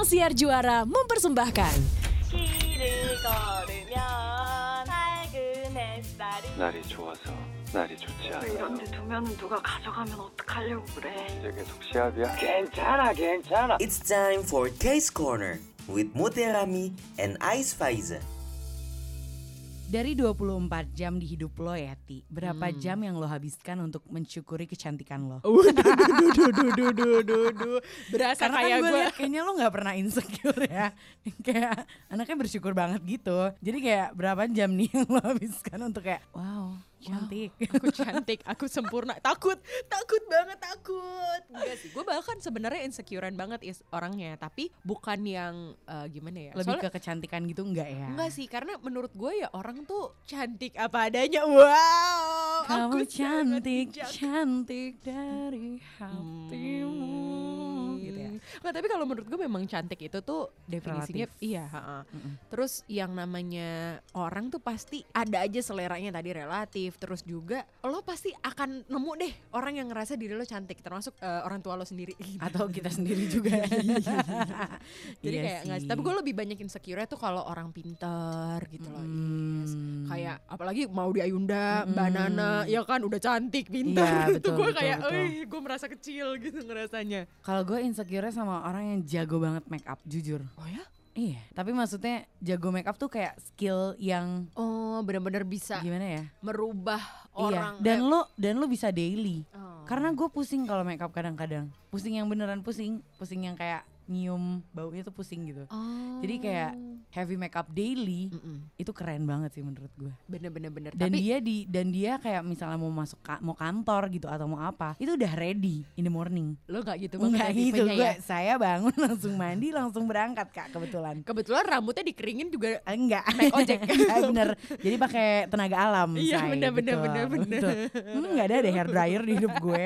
Sang Siar Juara mempersembahkan 길을 걸으면 밝은 햇살이 날이 좋아서 날이 좋지 않아. 이런데 두면은 누가 가져가면 어떡하려고 그래. 이제 계속 시합이야? 괜찮아, 괜찮아. It's time for Case Corner with Muterami and Ice Faiza. Dari 24 jam di hidup lo ya Ti Berapa Hmm. jam yang lo habiskan untuk mensyukuri kecantikan lo? Duh, duh, duh, duh, duh, duh, duh, duh. Berasa Karena kayak kan gue gue liat kayaknya lo gak pernah insecure ya Kayak anaknya bersyukur banget gitu Jadi kayak berapa jam nih yang lo habiskan untuk kayak Wow cantik aku cantik, aku sempurna. Takut, takut banget takut. Enggak sih, gue bahkan sebenarnya insecurean banget is orangnya, tapi bukan yang eh, gimana ya? Lebih Soalnya- ke kecantikan gitu enggak ya? Enggak sih, karena menurut gue ya orang tuh cantik apa adanya. Wow, Kamu aku cantik, cantik dari hatimu ya Nggak, tapi kalau menurut gue memang cantik itu tuh definisinya Relatif. iya. ha-ha. Mm-mm. Terus yang namanya orang tuh pasti ada aja seleranya tadi relatif. Terus juga lo pasti akan nemu deh orang yang ngerasa diri lo cantik, termasuk eh, orang tua lo sendiri. Atau kita sendiri juga Jadi Iya kayak nggak. Tapi gue lebih banyak insecure tuh kalau orang pinter gitu loh. Yes. Kayak apalagi mau di Ayunda, Mm. Nana, ya kan udah cantik, Iya, pintar. itu betul, gue betul, kayak, eh, gue merasa kecil gitu ngerasanya. Kalau gue insecure sama orang yang jago banget make up, jujur. Oh ya? Iya, tapi maksudnya jago make up tuh kayak skill yang Oh, benar-benar bisa gimana ya? merubah orang. iya. Dan eh, lo dan lo bisa daily. oh. Karena gue pusing kalau make up kadang-kadang. Pusing yang beneran pusing, pusing yang kayak nyium baunya tuh pusing gitu. Oh. Jadi kayak heavy make up daily Mm-mm. itu keren banget sih menurut gue. bener-bener bener. Dan Tapi dia di dan dia kayak misalnya mau masuk ka- mau kantor gitu atau mau apa, itu udah ready in the morning. lo gak gitu banget Enggak ya gitu, gue ya? saya bangun langsung mandi langsung berangkat kak kebetulan. Kebetulan rambutnya dikeringin juga Enggak, Naik ojek. Enggak, bener. Jadi pakai tenaga alam. Iya, say, bener, bener, betul, bener, bener. betul. Hmm, Enggak ada deh hair dryer di hidup gue.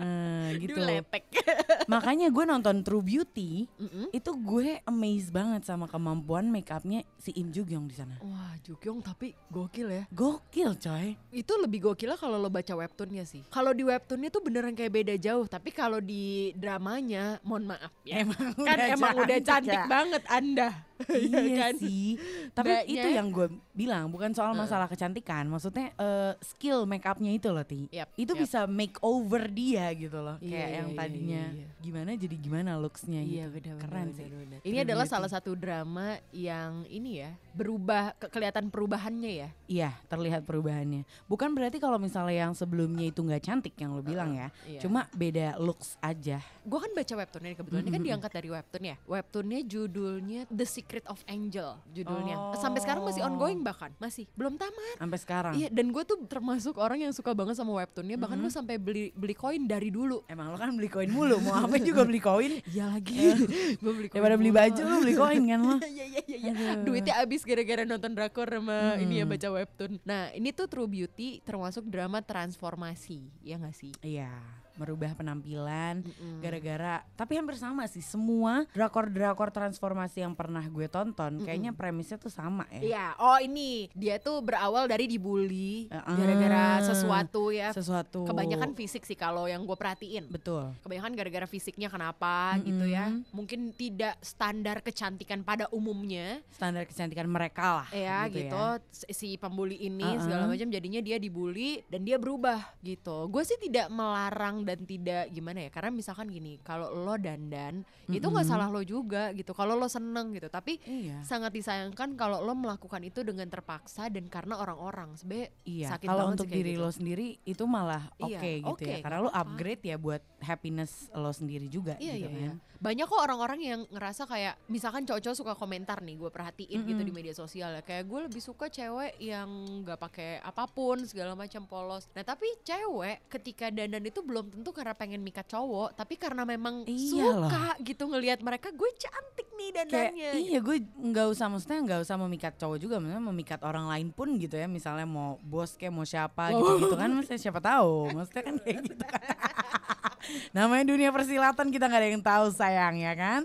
Hmm, gitu. Duh, lepek. Makanya gue nonton True Beauty, Mm-mm. itu gue amazed banget sama kemampuan make upnya si Im Joo Gyung di sana. Wah, Jukyong tapi gokil ya. Gokil coy. Itu lebih gokilnya kalau lo baca webtoonnya sih. Kalau di webtoonnya tuh beneran kayak beda jauh, tapi kalau di dramanya, mohon maaf ya. Emang kan emang udah cantik ya. banget Anda. Iya kan? sih. Tapi Mbaknya- itu yang gue bilang bukan soal masalah kecantikan. Maksudnya eh, skill make upnya itu loh Ti. Yap, itu yap. bisa make over dia gitu loh. Iya, Kayak iya, yang iya, tadinya iya, iya. gimana jadi gimana looksnya Iya gitu. benar Keren benar, sih. benar, benar. Ini adalah salah satu drama yang ini ya berubah ke- kelihatan perubahannya ya. Iya terlihat perubahannya. Bukan berarti kalau misalnya yang sebelumnya itu nggak cantik yang lo bilang ya. Iya. Cuma beda looks aja. Gue kan baca webtoonnya kebetulan ini kan diangkat dari webtoon ya. Webtoonnya judulnya The Secret of Angel judulnya. Oh. Sampai sekarang masih ongoing bahkan masih belum tamat. Sampai sekarang. Iya dan gue tuh termasuk orang yang suka banget sama webtoonnya. Bahkan gue sampai beli beli koin dari dulu. Emang lo kan beli koin mulu. Mau apa juga beli koin. Iya lagi. gue beli koin. Daripada beli baju lo beli koin kan lo. Iya iya iya. iya. Duitnya habis gara-gara nonton drakor sama ini ya Hmm. baca webtoon. Nah ini tuh True Beauty termasuk drama transformasi ya gak sih? Iya, merubah penampilan Mm-mm. gara-gara tapi hampir sama sih semua drakor-drakor transformasi yang pernah gue tonton kayaknya premisnya tuh sama ya. Iya, oh ini dia tuh berawal dari dibully Heeh. gara-gara sesuatu ya. Sesuatu Kebanyakan fisik sih kalau yang gue perhatiin. betul. Kebanyakan gara-gara fisiknya kenapa gitu ya. Mungkin tidak standar kecantikan pada umumnya Standar kecantikan mereka lah ya gitu. gitu. ya. Si- Si pembuli ini Uh-uh. segala macam jadinya dia dibully dan dia berubah gitu. Gue sih tidak melarang dan tidak gimana ya. Karena misalkan gini, kalau lo dandan itu nggak salah lo juga gitu. Kalau lo seneng gitu. Tapi Iya. sangat disayangkan kalau lo melakukan itu dengan terpaksa dan karena orang-orang sebenarnya Iya, sakit kalau untuk diri gitu. lo sendiri itu malah oke Iya, gitu oke, ya. Karena lo upgrade ya buat happiness lo sendiri juga Iya gitu iya kan. iya. Banyak kok orang-orang yang ngerasa kayak misalkan cowok-cowok suka komentar nih, gue perhatiin gitu Mm-mm. di media sosial ya. Kayak gue lebih suka cewek yang nggak pakai apa pun segala macam polos. Nah tapi cewek ketika dandan itu belum tentu karena pengen mikat cowok, tapi karena memang Iya suka gitu ngelihat mereka gue cantik nih Kayak dandannya. iya gue nggak usah maksudnya nggak usah memikat cowok juga maksudnya memikat orang lain pun gitu ya. Misalnya mau bos kayak mau siapa gitu gitu kan maksudnya siapa tahu. Maksudnya kan kayak gitu kan. Namanya dunia persilatan kita nggak ada yang tahu sayang ya kan?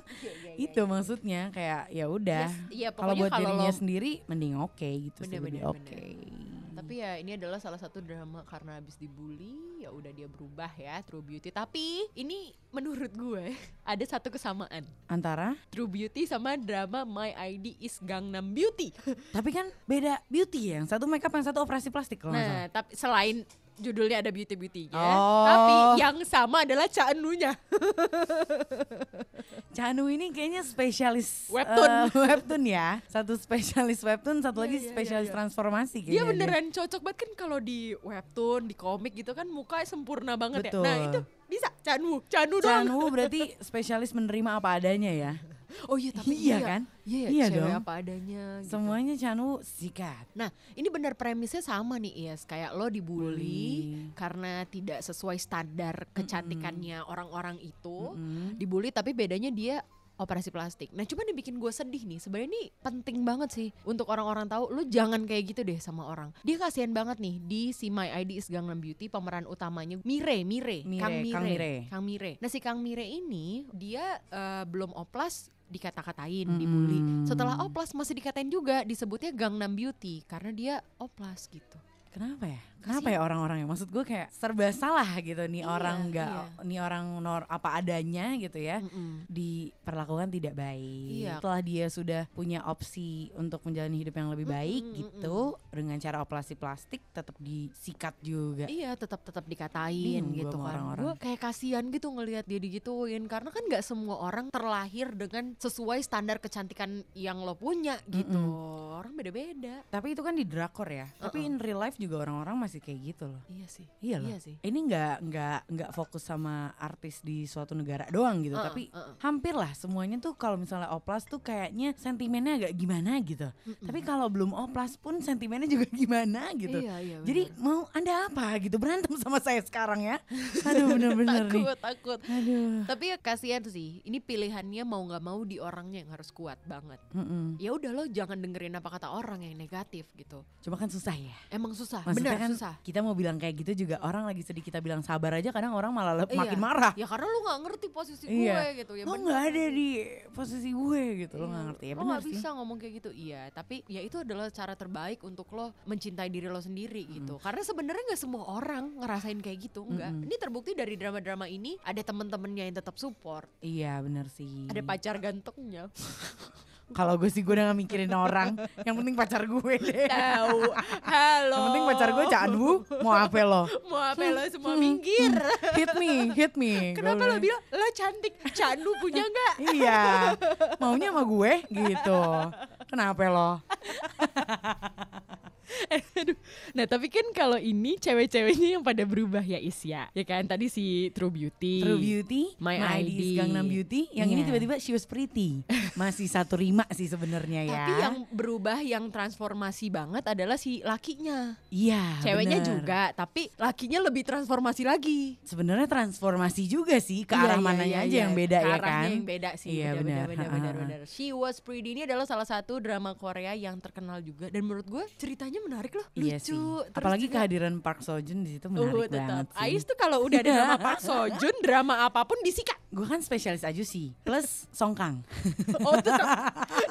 Itu maksudnya kayak ya udah. Yes, iya, kalau buat dirinya lo- sendiri mending oke gitu sih Bener, lebih bener, oke. bener. Tapi ya ini adalah salah satu drama karena habis dibully ya udah dia berubah ya True Beauty. Tapi ini menurut gue ada satu kesamaan Antara True Beauty sama drama My ID is Gangnam Beauty. tapi kan beda beauty ya. Yang satu makeup, yang satu operasi plastik kalau. Nah, tapi selain judulnya ada beauty beautynya, Oh. tapi yang sama adalah Chanunya. Chanu ini kayaknya spesialis Webtoon. eh, webtoon ya. Satu spesialis webtoon, satu lagi iya, iya, spesialis iya. transformasi Dia beneran cocok banget kan kalau di webtoon, di komik gitu kan mukanya sempurna banget Betul. ya. Nah, itu bisa Chanu, Chanu doang. Chanu berarti spesialis menerima apa adanya ya. Oh iya, tapi Iya kan? Iya, Iya cewek dong. apa adanya gitu. Semuanya Chanu sikat. Nah, ini benar premisnya sama nih, Yes. Kayak lo dibully Bully. karena tidak sesuai standar kecantikannya orang-orang itu. Mm. Dibully tapi bedanya dia operasi plastik. Nah, cuman yang bikin gue sedih nih, sebenarnya ini penting banget sih untuk orang-orang tahu lu jangan kayak gitu deh sama orang. Dia kasihan banget nih di si My ID is Gangnam Beauty pemeran utamanya Mire, Mire, Mire, Kang Mire. Kang Mire. Kang Mire. Nah, si Kang Mire ini dia eh, belum oplas dikata-katain, Mm-mm. dibully. Setelah oplas masih dikatain juga disebutnya Gangnam Beauty karena dia oplas gitu. Kenapa ya? Kenapa ya orang-orang ya? Maksud gue kayak serba salah gitu nih Iya, orang nggak, iya. nih orang nor apa adanya gitu ya. Mm-mm. diperlakukan tidak baik. Iya. Setelah dia sudah punya opsi untuk menjalani hidup yang lebih baik Mm-mm, gitu dengan cara operasi plastik tetap disikat juga. Iya tetap tetap dikatain Bingung gitu kan. Gue kayak kasihan gitu ngelihat dia digituin karena kan nggak semua orang terlahir dengan sesuai standar kecantikan yang lo punya gitu. Orang beda-beda. Tapi itu kan di drakor ya. Tapi Uh-uh. in real life juga orang-orang masih kayak gitu loh. Iya sih. Iya loh. Iya sih. Ini nggak nggak nggak fokus sama artis di suatu negara doang gitu, Uh-uh, tapi uh-uh. hampir lah semuanya tuh kalau misalnya oplas tuh kayaknya sentimennya agak gimana gitu. Tapi kalau belum oplas pun sentimennya juga gimana gitu. Iya iya. Jadi mau anda apa gitu berantem sama saya sekarang ya? Aduh bener-bener nih. takut takut. Aduh. Tapi ya kasihan sih. Ini pilihannya mau nggak mau di orangnya yang harus kuat banget. Mm-mm. Ya udah lo jangan dengerin apa kata orang yang negatif gitu. Cuma kan susah ya. Emang susah. Maksudnya Benar kan susah. Kita mau bilang kayak gitu juga orang lagi sedih kita bilang sabar aja kadang orang malah Iya. makin marah. Ya karena lu nggak ngerti posisi Iya. gue gitu ya. bener. nggak ada di posisi gue gitu Iya, nggak ngerti ya lo benar nggak sih. bisa ngomong kayak gitu iya tapi ya itu adalah cara terbaik untuk lo mencintai diri lo sendiri gitu karena sebenarnya nggak semua orang ngerasain kayak gitu enggak Mm-mm. ini terbukti dari drama-drama ini ada temen-temennya yang tetap support Iya benar sih. ada pacar gantengnya Kalau gue sih gue udah gak mikirin orang. Yang penting pacar gue deh. tahu halo Yang penting pacar gue Canu mau apa lo? mau apa lo semua minggir Hit me, hit me. kenapa lo bilang lo cantik candu punya nggak Iya, maunya sama gue gitu. Kenapa lo? Aduh. Nah tapi kan kalau ini cewek-ceweknya yang pada berubah ya Isya Ya kan tadi si True Beauty True Beauty, My ID is ID. Gangnam Beauty. Yang ini Iya. tiba-tiba she was pretty. Masih satu rima sih sebenarnya ya. Tapi yang berubah yang transformasi banget adalah si lakinya. iya, Ceweknya bener. juga, tapi lakinya lebih transformasi lagi. Sebenarnya transformasi juga sih ke Iya, arah iya, mananya iya, aja iya. yang beda Ke ya arahnya kan. yang beda sih. Iya, benar, benar. benar, Ha, benar, ha, ha. benar. She Was Pretty ini adalah salah satu drama Korea yang terkenal juga dan menurut gue ceritanya menarik loh, Iya lucu. sih. Apalagi juga- kehadiran Park Seo Joon di situ Uh, menarik tetap. banget sih. Ais tuh kalau udah ada drama Park Seo Joon, drama apa pun disikat. Gue kan spesialis aja sih. Plus Song Kang. Oh tetap,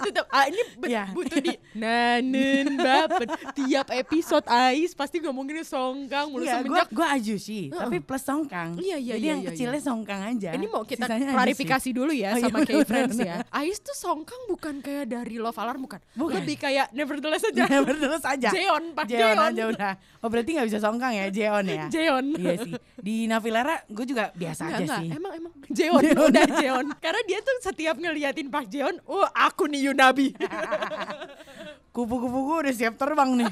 tetap. Ah ini Iya. butuh di nanen bapen. Tiap episode Ais pasti ngomongin Songkang mulu Iya, gue semenjak. gue aju sih, tapi plus Song Kang. Iya, iya, Jadi iya, yang iya, kecilnya iya. Song Kang aja. Ini mau kita Sisanya klarifikasi dulu ya Oh, iya, sama bener, K-Friends ya. Ais tuh Songkang bukan kayak dari Love Alarm bukan. Bukan. Lebih kayak Nevertheless aja. Nevertheless aja. Jeon, Pak Jeon Jeon. aja udah. Oh berarti gak bisa Song Kang ya, Jeon ya. Jeon. iya sih. Di Navilera gue juga biasa Enggak, aja enggak. sih. Emang emang Jeon, udah Jeon. Karena dia tuh setiap ngeliatin Pak Jeon, oh aku nih Yunabi. Kupu-kupu gue udah siap terbang nih.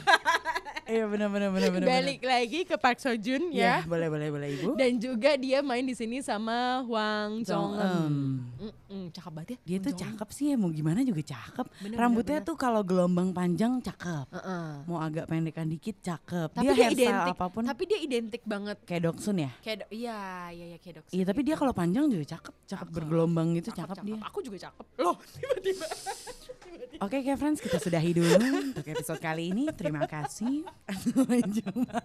iya benar benar benar benar. Balik lagi ke Park Seo Joon Ya, ya. boleh boleh boleh Ibu. Dan juga dia main di sini sama Hwang Jong Eun. Jong-eun. Mm-mm, cakep banget ya. Dia tuh cakep sih ya, mau gimana juga cakep. Bener, Rambutnya bener, tuh kalau gelombang panjang cakep. Heeh. Mau agak pendekan dikit cakep. Tapi dia, dia, identik. apa pun Tapi dia identik banget. kayak Doksun ya. Kayak iya, iya, iya kayak Doksun Iya tapi dia gitu. kalau panjang juga cakep, cakep bergelombang gitu Cakep, cakep, cakep. dia. Aku juga cakep. Loh, tiba-tiba. Oke okay, friends kita sudahi dulu untuk episode kali ini. Terima kasih. Sampai jumpa.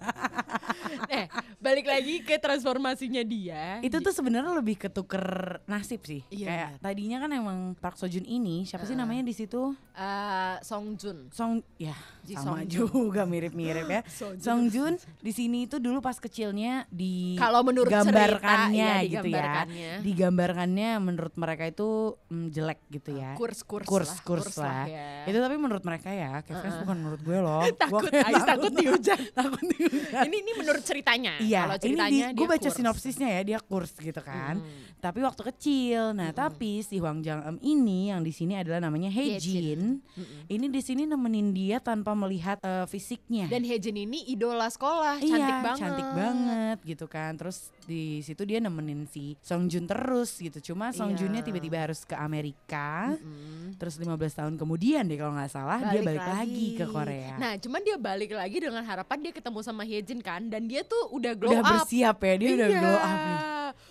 Eh, balik lagi ke transformasinya dia. Itu tuh sebenarnya lebih ketuker nasib sih. Iya, Kayak tadinya kan emang Park Seo Joon ini siapa sih namanya di situ? Eh, Song Jun. Song ya Ji sama Song Joon. juga mirip-mirip ya. Song Joon di sini itu dulu pas kecilnya di Kalau menurut gambarkannya cerita, iya, gitu digambarkannya. ya. Digambarkannya menurut mereka itu mm, jelek gitu ya. Kurs-kurs kurs lah, kurs kurs lah. ya. Itu tapi menurut mereka ya, Kevin bukan menurut gue loh. Takut, Gua Ais takut dihujat. takut dihujat. ini ini menurut ceritanya. Iya, Kalau ini ceritanya di, gue baca kurs. sinopsisnya ya dia kurs gitu kan. Hmm. Tapi waktu kecil, nah tapi si Hwang Jang Em ini yang di sini adalah namanya Hye Jin. Ini di sini nemenin dia tanpa melihat eh, fisiknya. Dan Hejin ini idola sekolah, iya, cantik banget. cantik banget gitu kan. Terus di situ dia nemenin si Song Joon terus gitu. Cuma Song Iya. Joonnya tiba-tiba harus ke Amerika. Terus 15 tahun kemudian deh kalau nggak salah dia balik lagi. ke Korea. Nah, cuman dia balik lagi dengan harapan dia ketemu sama Hyejin kan dan dia tuh udah glow udah up. bersiap ya, dia udah Iya. glow up nih.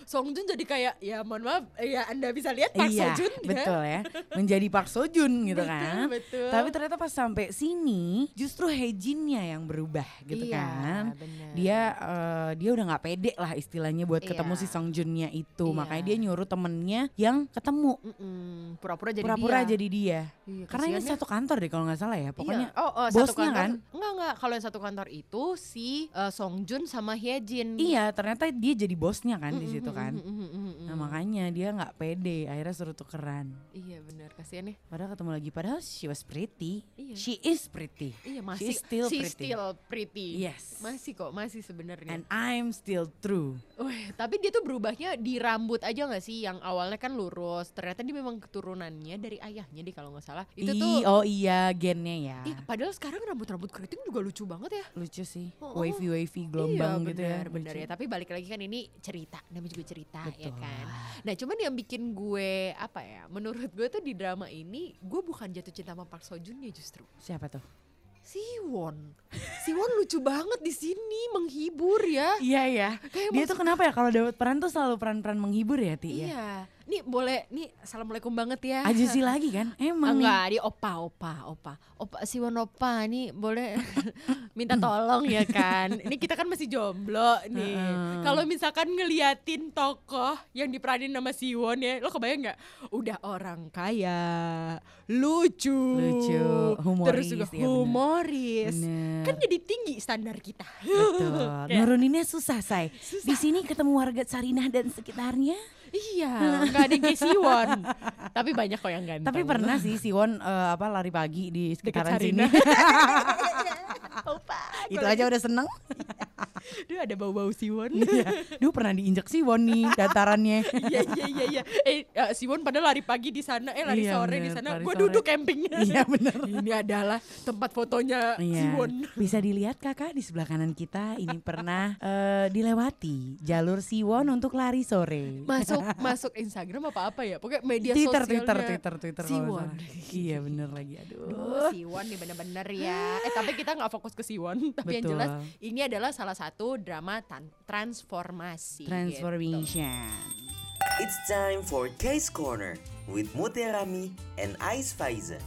Song Joon jadi kayak ya mohon maaf ya Anda bisa lihat Park iya, Seo Joon ya. betul ya. Menjadi Park Seo Joon gitu Betul, kan. betul. Tapi ternyata pas sampai sini justru Hejinnya yang berubah gitu Iya, kan. bener. Dia eh, dia udah nggak pede lah istilahnya buat ketemu Iya. si Song Junnya itu. Iya. Makanya dia nyuruh temennya yang ketemu. Pura-pura jadi Pura-pura dia. jadi dia. Iya, Karena ini satu kantor deh kalau nggak salah ya. Pokoknya iya. oh, oh, satu bosnya kantor, kan? Enggak enggak, kalau yang satu kantor itu si eh, Song Joon sama Hyejin. Iya, ternyata dia jadi bosnya kan di Mm-mm, situ kan. mm-mm, mm-mm, mm-mm. Nah makanya dia nggak pede, akhirnya suruh tukeran. Iya benar, kasihan ya. Padahal ketemu lagi, padahal she was pretty. Iya. She is pretty. Iya masih She's still she's pretty. still pretty. Yes. Masih kok, masih sebenarnya. And I'm still true. Wih, tapi dia tuh berubahnya di rambut aja nggak sih? Yang awalnya kan lurus, ternyata dia memang keturunannya dari ayahnya deh kalau nggak salah. Itu Ih, tuh oh iya gennya ya. Ih, padahal sekarang rambut-rambut keriting juga lucu banget ya. Lucu sih. Oh, oh. Wavy wavy gelombang iya, gitu ya. benar, ya. Tapi balik lagi kan ini cerita, namanya juga cerita ya Betul. kan. Nah, cuman yang bikin gue apa ya? Menurut gue tuh di drama ini gue bukan jatuh cinta sama Park Seo Joon ya justru. Siapa tuh? Siwon. Siwon lucu banget di sini, menghibur ya. Iya ya. Kayak Dia tuh kenapa ya kalau dapat peran tuh selalu peran-peran menghibur ya Ti ya? Nih boleh, nih assalamualaikum banget ya. Ajusi lagi kan? Emang. Enggak, dia opa, opa, opa. Opa, Siwon opa nih boleh minta tolong ya kan. Ini kita kan masih jomblo nih. Heeh. Kalau misalkan ngeliatin tokoh yang diperanin sama Siwon ya, lo kebayang nggak? Udah orang kaya, lucu, Lucu, humoris, terus juga bener. humoris. Bener. Kan jadi tinggi standar kita. Betul. Nuruninnya susah, say. Di sini ketemu warga Sarinah dan sekitarnya. Iya, nggak ada yang kayak Siwon. Tapi banyak kok yang ganteng. Tapi pernah sih Siwon eh, apa lari pagi di sekitaran sini. Opa, Itu aja udah seneng. Duh ada bau-bau Siwon. Iya. Duh pernah diinjek Siwon nih datarannya. Iya iya iya iya. Eh uh, Siwon padahal lari pagi di sana, eh lari Iya, sore di sana. Gue duduk camping. Iya, bener. Ini adalah tempat fotonya Iya. Siwon. Bisa dilihat kakak di sebelah kanan kita ini pernah eh, dilewati jalur Siwon untuk lari sore. Masuk masuk Instagram apa apa ya? Pokoknya media Twitter, sosialnya. Twitter, Twitter, Twitter, Siwon. Iya bener lagi, aduh. Duh, Siwon nih bener-bener ya. Eh tapi kita nggak fokus ke Siwon. Tapi yang Betul. jelas ini adalah salah satu drama tan- transformasi. gitu. Transformation. It's time for Case Corner with Muterami and Ice Faiza.